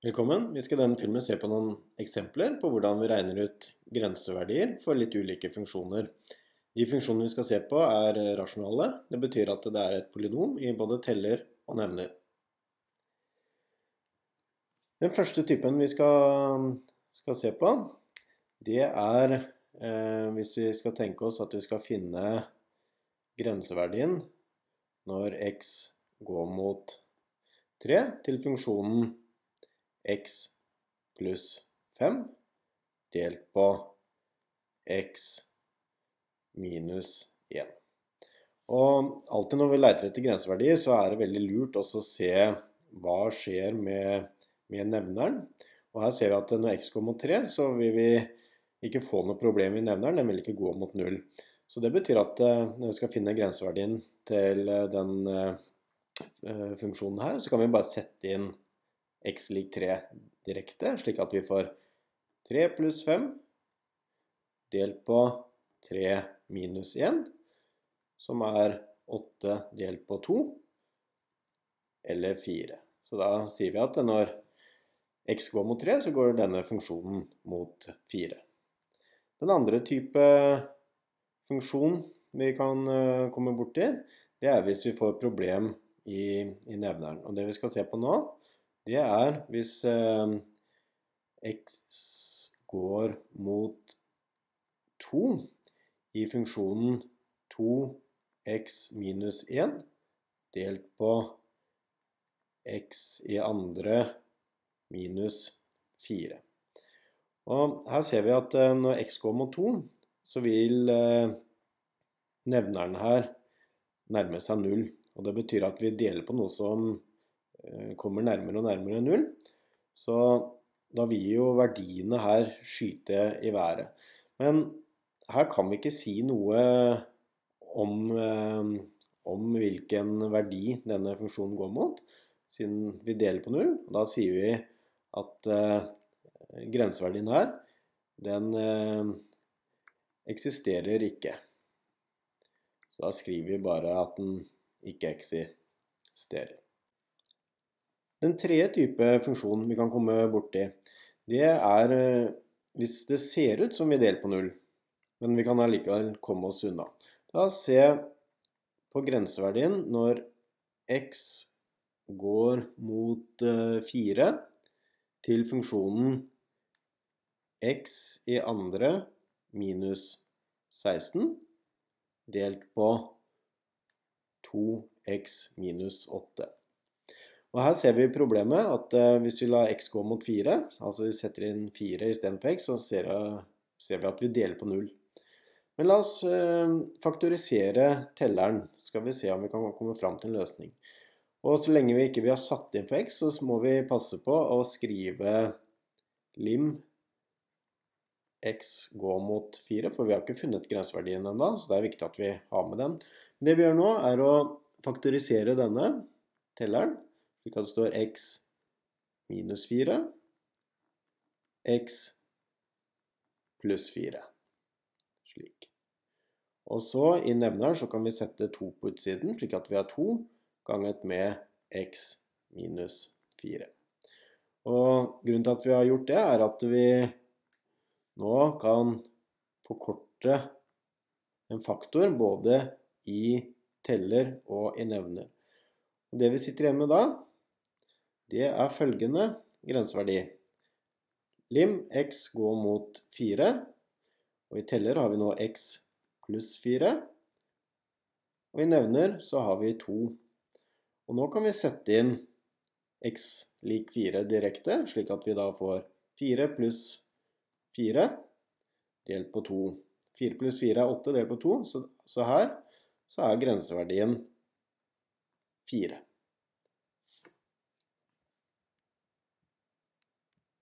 Velkommen. Vi skal i denne filmen se på noen eksempler på hvordan vi regner ut grenseverdier for litt ulike funksjoner. De funksjonene vi skal se på er rasjonale. Det betyr at det er et polynom i både teller og nevner. Den første typen vi skal, skal se på, det er eh, hvis vi skal tenke oss at vi skal finne grenseverdien når x går mot 3 til funksjonen x pluss 5 delt på x minus 1. Og alltid når vi leter etter grenseverdier, så er det veldig lurt også å se hva skjer med, med nevneren. Og her ser vi at når x går mot 3, så vil vi ikke få noe problem i nevneren. Den vil ikke gå mot 0. Så det betyr at eh, når vi skal finne grenseverdien til eh, den uh, funksjonen her, så kan vi bare sette inn x lik 3 direkte, slik at vi får 3 pluss 5 delt på 3 minus 1, som er 8 delt på 2, eller 4. Så da sier vi at når x går mot 3, så går denne funksjonen mot 4. Den andre type funksjon vi kan eh, komme borti, det er hvis vi får problem i, i nevneren. Og det vi skal se på nå, det er hvis eh, x går mot 2 i funksjonen 2x minus 1 delt på x i andre minus 4. Og her ser vi at eh, når x går mot 2, så vil eh, nevneren her nærme seg 0. Og det betyr at vi deler på noe som kommer nærmere og nærmere null, så da vil jo verdiene her skyte i været. Men her kan vi ikke si noe om, eh, om hvilken verdi denne funksjonen går mot, siden vi deler på null. Da sier vi at eh, grenseverdien her, den eh, eksisterer ikke. Så da skriver vi bare at den ikke eksisterer. Den tredje type funksjon vi kan komme borti, det er eh, hvis det ser ut som vi deler på null, men vi kan allikevel komme oss unna. La oss se på grenseverdien når x går mot 4 eh, til funksjonen x i andre minus 16 delt på 2x minus 8. Og Her ser vi problemet at uh, hvis vi lar x gå mot 4, altså vi setter inn 4 istedenfor x, så ser, uh, ser, vi at vi deler på 0. Men la oss uh, faktorisere telleren, så skal vi se om vi kan komme fram til en løsning. Og så lenge vi ikke vi har satt inn for x, så må vi passe på å skrive lim x gå mot 4, for vi har ikke funnet grenseverdien ennå, så det er viktig at vi har med den. Det vi gjør nå, er å faktorisere denne telleren slik at det står x minus 4, x pluss 4. Slik. Og så i nevneren så kan vi sette 2 på utsiden, slik at vi har 2 ganget med x minus 4. Og grunnen til at vi har gjort det, er at vi nå kan forkorte en faktor både i teller og i nevner. Og det vi sitter igjen med da, det er følgende grenseverdi. Lim x går mot 4, og i teller har vi nå x pluss 4. Og i nevner så har vi 2. Og nå kan vi sette inn x lik 4 direkte, slik at vi da får 4 pluss 4 delt på 2. 4 pluss 4 er 8 delt på 2, så, her så er grenseverdien 4.